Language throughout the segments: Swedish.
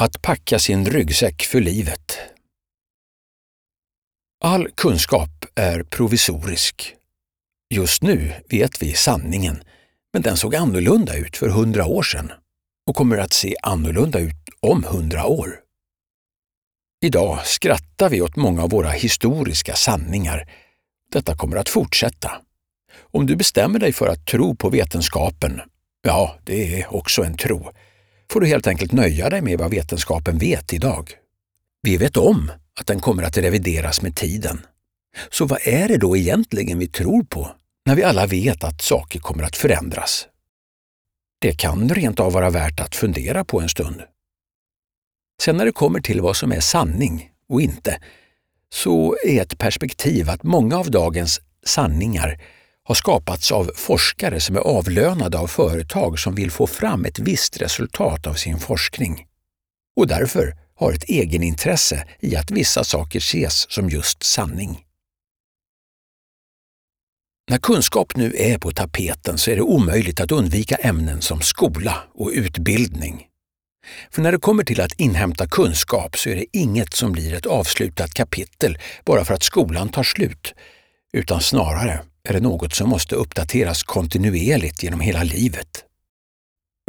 Att packa sin ryggsäck för livet. All kunskap är provisorisk. Just nu vet vi sanningen, men den såg annorlunda ut för hundra år sedan och kommer att se annorlunda ut om hundra år. Idag skrattar vi åt många av våra historiska sanningar. Detta kommer att fortsätta. Om du bestämmer dig för att tro på vetenskapen, ja, det är också en tro, får du helt enkelt nöja dig med vad vetenskapen vet idag. Vi vet om att den kommer att revideras med tiden. Så vad är det då egentligen vi tror på när vi alla vet att saker kommer att förändras? Det kan rent av vara värt att fundera på en stund. Sen när det kommer till vad som är sanning och inte, så är ett perspektiv att många av dagens sanningar har skapats av forskare som är avlönade av företag som vill få fram ett visst resultat av sin forskning och därför har ett egenintresse i att vissa saker ses som just sanning. När kunskap nu är på tapeten så är det omöjligt att undvika ämnen som skola och utbildning. För när det kommer till att inhämta kunskap så är det inget som blir ett avslutat kapitel bara för att skolan tar slut, utan snarare är det något som måste uppdateras kontinuerligt genom hela livet.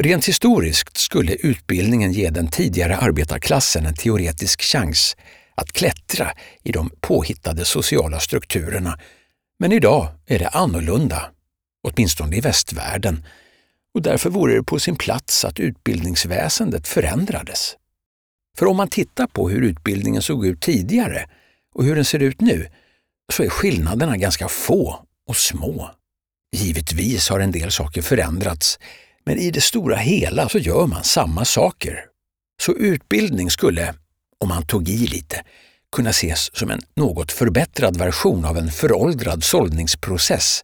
Rent historiskt skulle utbildningen ge den tidigare arbetarklassen en teoretisk chans att klättra i de påhittade sociala strukturerna. Men idag är det annorlunda, åtminstone i västvärlden, och därför vore det på sin plats att utbildningsväsendet förändrades. För om man tittar på hur utbildningen såg ut tidigare och hur den ser ut nu, så är skillnaderna ganska få och små. Givetvis har en del saker förändrats, men i det stora hela så gör man samma saker. Så utbildning skulle, om man tog i lite, kunna ses som en något förbättrad version av en föråldrad sållningsprocess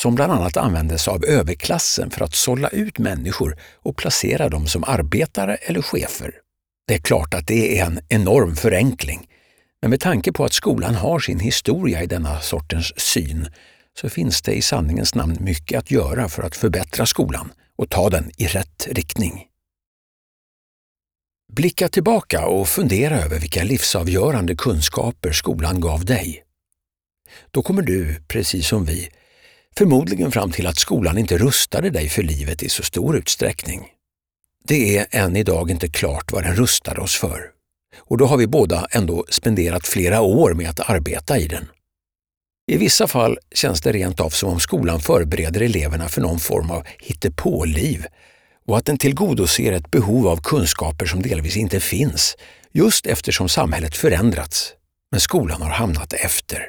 som bland annat användes av överklassen för att sålla ut människor och placera dem som arbetare eller chefer. Det är klart att det är en enorm förenkling, men med tanke på att skolan har sin historia i denna sortens syn så finns det i sanningens namn mycket att göra för att förbättra skolan och ta den i rätt riktning. Blicka tillbaka och fundera över vilka livsavgörande kunskaper skolan gav dig. Då kommer du, precis som vi, förmodligen fram till att skolan inte rustade dig för livet i så stor utsträckning. Det är än idag inte klart vad den rustade oss för. Och då har vi båda ändå spenderat flera år med att arbeta i den. I vissa fall känns det rent av som om skolan förbereder eleverna för någon form av hittepåliv och att den tillgodoser ett behov av kunskaper som delvis inte finns, just eftersom samhället förändrats, men skolan har hamnat efter.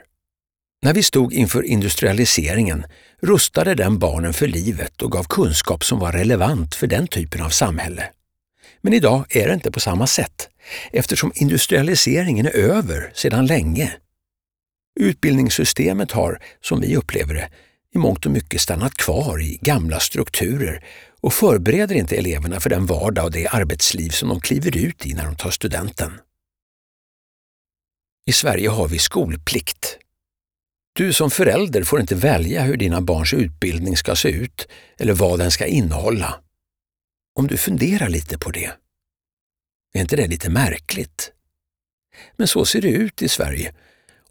När vi stod inför industrialiseringen rustade den barnen för livet och gav kunskap som var relevant för den typen av samhälle. Men idag är det inte på samma sätt, eftersom industrialiseringen är över sedan länge Utbildningssystemet har, som vi upplever det, i mångt och mycket stannat kvar i gamla strukturer och förbereder inte eleverna för den vardag och det arbetsliv som de kliver ut i när de tar studenten. I Sverige har vi skolplikt. Du som förälder får inte välja hur dina barns utbildning ska se ut eller vad den ska innehålla. Om du funderar lite på det. Är inte det lite märkligt? Men så ser det ut i Sverige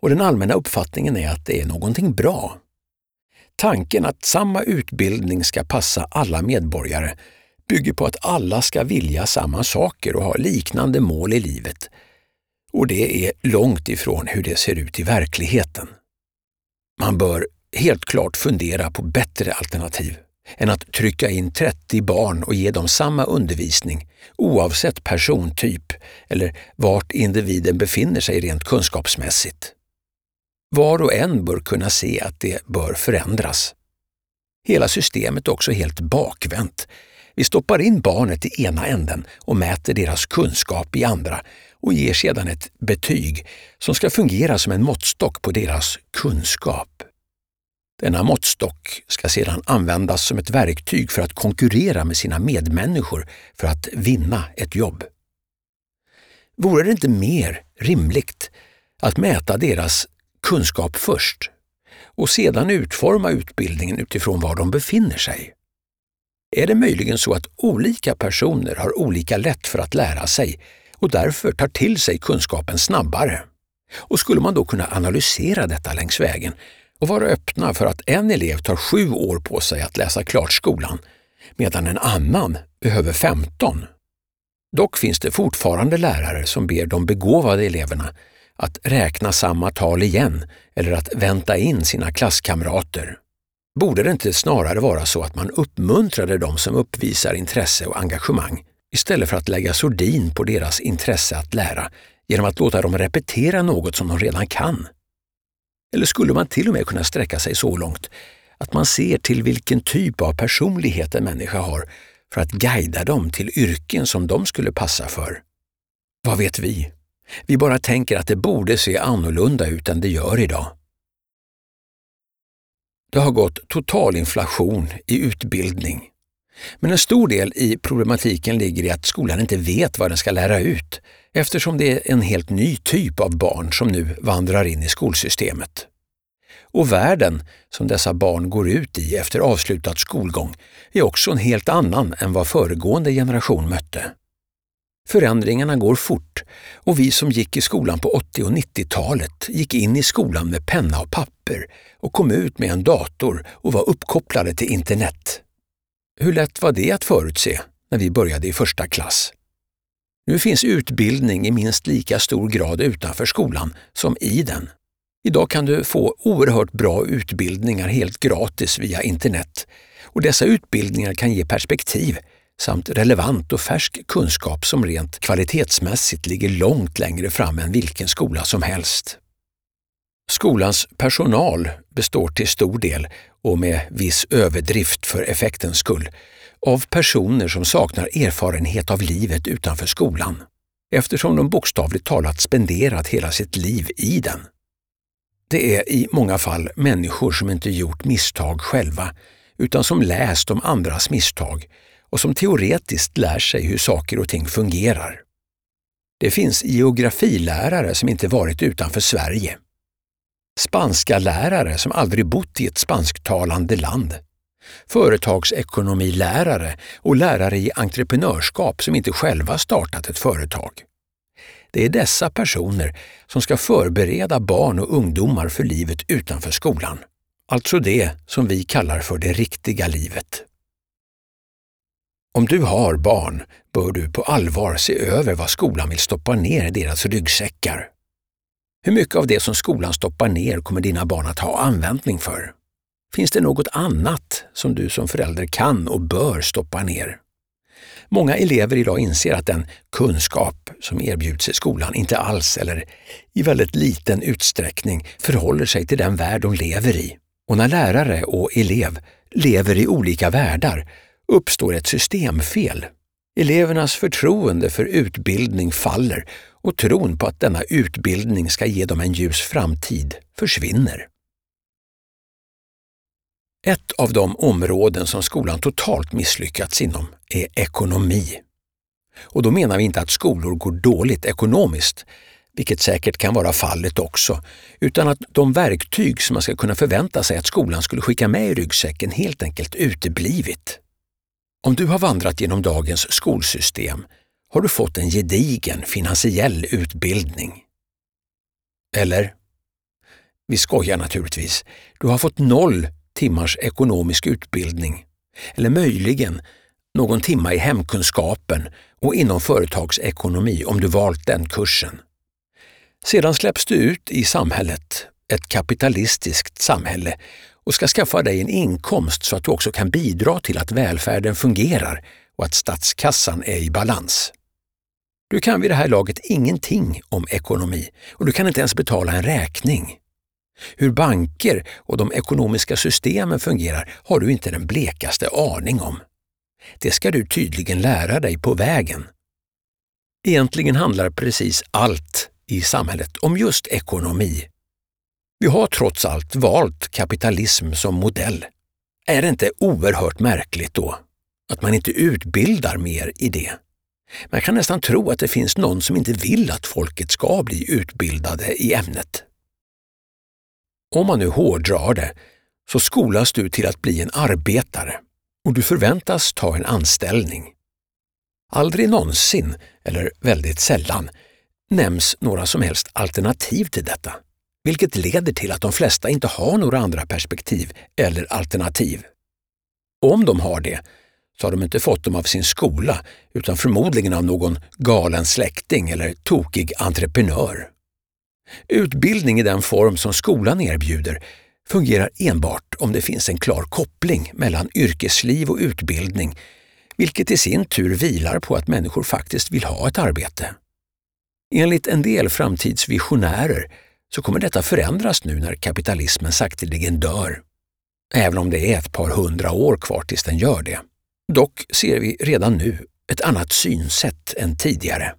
och den allmänna uppfattningen är att det är någonting bra. Tanken att samma utbildning ska passa alla medborgare bygger på att alla ska vilja samma saker och ha liknande mål i livet. Och det är långt ifrån hur det ser ut i verkligheten. Man bör helt klart fundera på bättre alternativ än att trycka in 30 barn och ge dem samma undervisning oavsett persontyp eller vart individen befinner sig rent kunskapsmässigt. Var och en bör kunna se att det bör förändras. Hela systemet är också helt bakvänt. Vi stoppar in barnet i ena änden och mäter deras kunskap i andra och ger sedan ett betyg som ska fungera som en måttstock på deras kunskap. Denna måttstock ska sedan användas som ett verktyg för att konkurrera med sina medmänniskor för att vinna ett jobb. Vore det inte mer rimligt att mäta deras kunskap först och sedan utforma utbildningen utifrån var de befinner sig. Är det möjligen så att olika personer har olika lätt för att lära sig och därför tar till sig kunskapen snabbare? Och skulle man då kunna analysera detta längs vägen och vara öppna för att en elev tar sju år på sig att läsa klart skolan medan en annan behöver 15? Dock finns det fortfarande lärare som ber de begåvade eleverna att räkna samma tal igen eller att vänta in sina klasskamrater. Borde det inte snarare vara så att man uppmuntrade de som uppvisar intresse och engagemang istället för att lägga sordin på deras intresse att lära genom att låta dem repetera något som de redan kan? Eller skulle man till och med kunna sträcka sig så långt att man ser till vilken typ av personlighet en människa har för att guida dem till yrken som de skulle passa för? Vad vet vi? Vi bara tänker att det borde se annorlunda ut än det gör idag. Det har gått total inflation i utbildning. Men en stor del i problematiken ligger i att skolan inte vet vad den ska lära ut eftersom det är en helt ny typ av barn som nu vandrar in i skolsystemet. Och världen som dessa barn går ut i efter avslutad skolgång är också en helt annan än vad föregående generation mötte. Förändringarna går fort och vi som gick i skolan på 80 och 90-talet gick in i skolan med penna och papper och kom ut med en dator och var uppkopplade till internet. Hur lätt var det att förutse när vi började i första klass? Nu finns utbildning i minst lika stor grad utanför skolan som i den. Idag kan du få oerhört bra utbildningar helt gratis via internet och dessa utbildningar kan ge perspektiv samt relevant och färsk kunskap som rent kvalitetsmässigt ligger långt längre fram än vilken skola som helst. Skolans personal består till stor del, och med viss överdrift för effektens skull, av personer som saknar erfarenhet av livet utanför skolan, eftersom de bokstavligt talat spenderat hela sitt liv i den. Det är i många fall människor som inte gjort misstag själva, utan som läst om andras misstag och som teoretiskt lär sig hur saker och ting fungerar. Det finns geografilärare som inte varit utanför Sverige. Spanska lärare som aldrig bott i ett spansktalande land. Företagsekonomilärare och lärare i entreprenörskap som inte själva startat ett företag. Det är dessa personer som ska förbereda barn och ungdomar för livet utanför skolan. Alltså det som vi kallar för det riktiga livet. Om du har barn bör du på allvar se över vad skolan vill stoppa ner i deras ryggsäckar. Hur mycket av det som skolan stoppar ner kommer dina barn att ha användning för? Finns det något annat som du som förälder kan och bör stoppa ner? Många elever idag inser att den kunskap som erbjuds i skolan inte alls eller i väldigt liten utsträckning förhåller sig till den värld de lever i. Och när lärare och elev lever i olika världar uppstår ett systemfel. Elevernas förtroende för utbildning faller och tron på att denna utbildning ska ge dem en ljus framtid försvinner. Ett av de områden som skolan totalt misslyckats inom är ekonomi. Och då menar vi inte att skolor går dåligt ekonomiskt, vilket säkert kan vara fallet också, utan att de verktyg som man ska kunna förvänta sig att skolan skulle skicka med i ryggsäcken helt enkelt uteblivit. Om du har vandrat genom dagens skolsystem har du fått en gedigen finansiell utbildning. Eller? Vi skojar naturligtvis. Du har fått noll timmars ekonomisk utbildning. Eller möjligen någon timma i hemkunskapen och inom företagsekonomi om du valt den kursen. Sedan släpps du ut i samhället, ett kapitalistiskt samhälle, och ska skaffa dig en inkomst så att du också kan bidra till att välfärden fungerar och att statskassan är i balans. Du kan vid det här laget ingenting om ekonomi och du kan inte ens betala en räkning. Hur banker och de ekonomiska systemen fungerar har du inte den blekaste aning om. Det ska du tydligen lära dig på vägen. Egentligen handlar precis allt i samhället om just ekonomi vi har trots allt valt kapitalism som modell. Är det inte oerhört märkligt då att man inte utbildar mer i det? Man kan nästan tro att det finns någon som inte vill att folket ska bli utbildade i ämnet. Om man nu hårdrar det så skolas du till att bli en arbetare och du förväntas ta en anställning. Aldrig någonsin, eller väldigt sällan, nämns några som helst alternativ till detta, vilket leder till att de flesta inte har några andra perspektiv eller alternativ. Om de har det, så har de inte fått dem av sin skola utan förmodligen av någon galen släkting eller tokig entreprenör. Utbildning i den form som skolan erbjuder fungerar enbart om det finns en klar koppling mellan yrkesliv och utbildning, vilket i sin tur vilar på att människor faktiskt vill ha ett arbete. Enligt en del framtidsvisionärer så kommer detta förändras nu när kapitalismen sakteligen dör. Även om det är ett par hundra år kvar tills den gör det. Dock ser vi redan nu ett annat synsätt än tidigare.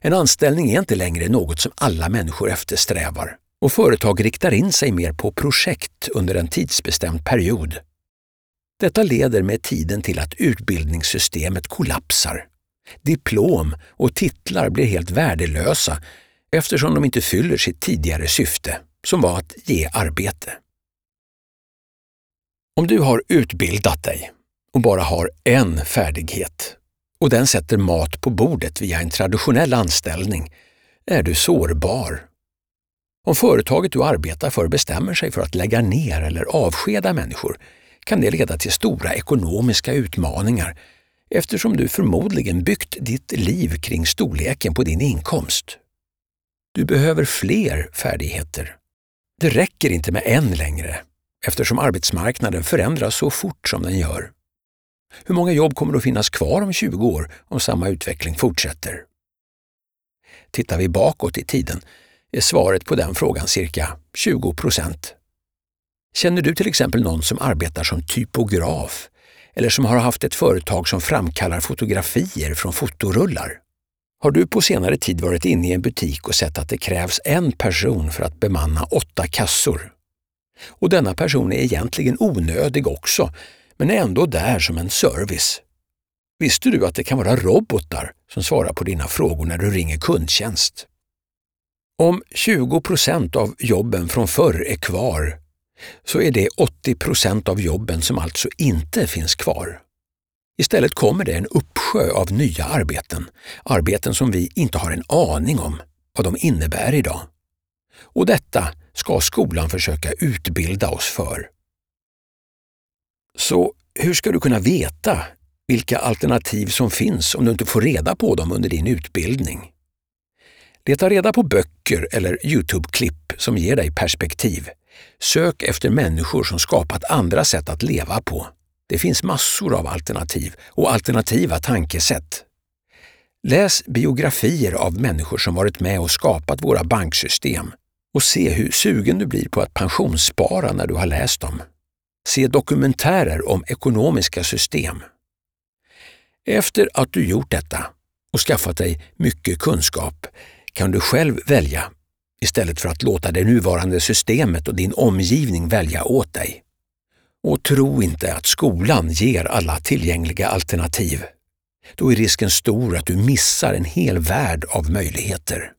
En anställning är inte längre något som alla människor eftersträvar och företag riktar in sig mer på projekt under en tidsbestämd period. Detta leder med tiden till att utbildningssystemet kollapsar. Diplom och titlar blir helt värdelösa eftersom de inte fyller sitt tidigare syfte, som var att ge arbete. Om du har utbildat dig och bara har en färdighet och den sätter mat på bordet via en traditionell anställning är du sårbar. Om företaget du arbetar för bestämmer sig för att lägga ner eller avskeda människor kan det leda till stora ekonomiska utmaningar eftersom du förmodligen byggt ditt liv kring storleken på din inkomst. Du behöver fler färdigheter. Det räcker inte med en längre eftersom arbetsmarknaden förändras så fort som den gör. Hur många jobb kommer att finnas kvar om 20 år om samma utveckling fortsätter? Tittar vi bakåt i tiden är svaret på den frågan cirka 20 procent. Känner du till exempel någon som arbetar som typograf eller som har haft ett företag som framkallar fotografier från fotorullar? Har du på senare tid varit inne i en butik och sett att det krävs en person för att bemanna åtta kassor? Och denna person är egentligen onödig också, men är ändå där som en service. Visste du att det kan vara robotar som svarar på dina frågor när du ringer kundtjänst? Om 20 procent av jobben från förr är kvar så är det 80 procent av jobben som alltså inte finns kvar. Istället kommer det en uppsjö av nya arbeten, arbeten som vi inte har en aning om vad de innebär idag. Och detta ska skolan försöka utbilda oss för. Så hur ska du kunna veta vilka alternativ som finns om du inte får reda på dem under din utbildning? Leta reda på böcker eller Youtube-klipp som ger dig perspektiv. Sök efter människor som skapat andra sätt att leva på. Det finns massor av alternativ och alternativa tankesätt. Läs biografier av människor som varit med och skapat våra banksystem och se hur sugen du blir på att pensionsspara när du har läst dem. Se dokumentärer om ekonomiska system. Efter att du gjort detta och skaffat dig mycket kunskap kan du själv välja istället för att låta det nuvarande systemet och din omgivning välja åt dig. Och tro inte att skolan ger alla tillgängliga alternativ. Då är risken stor att du missar en hel värld av möjligheter.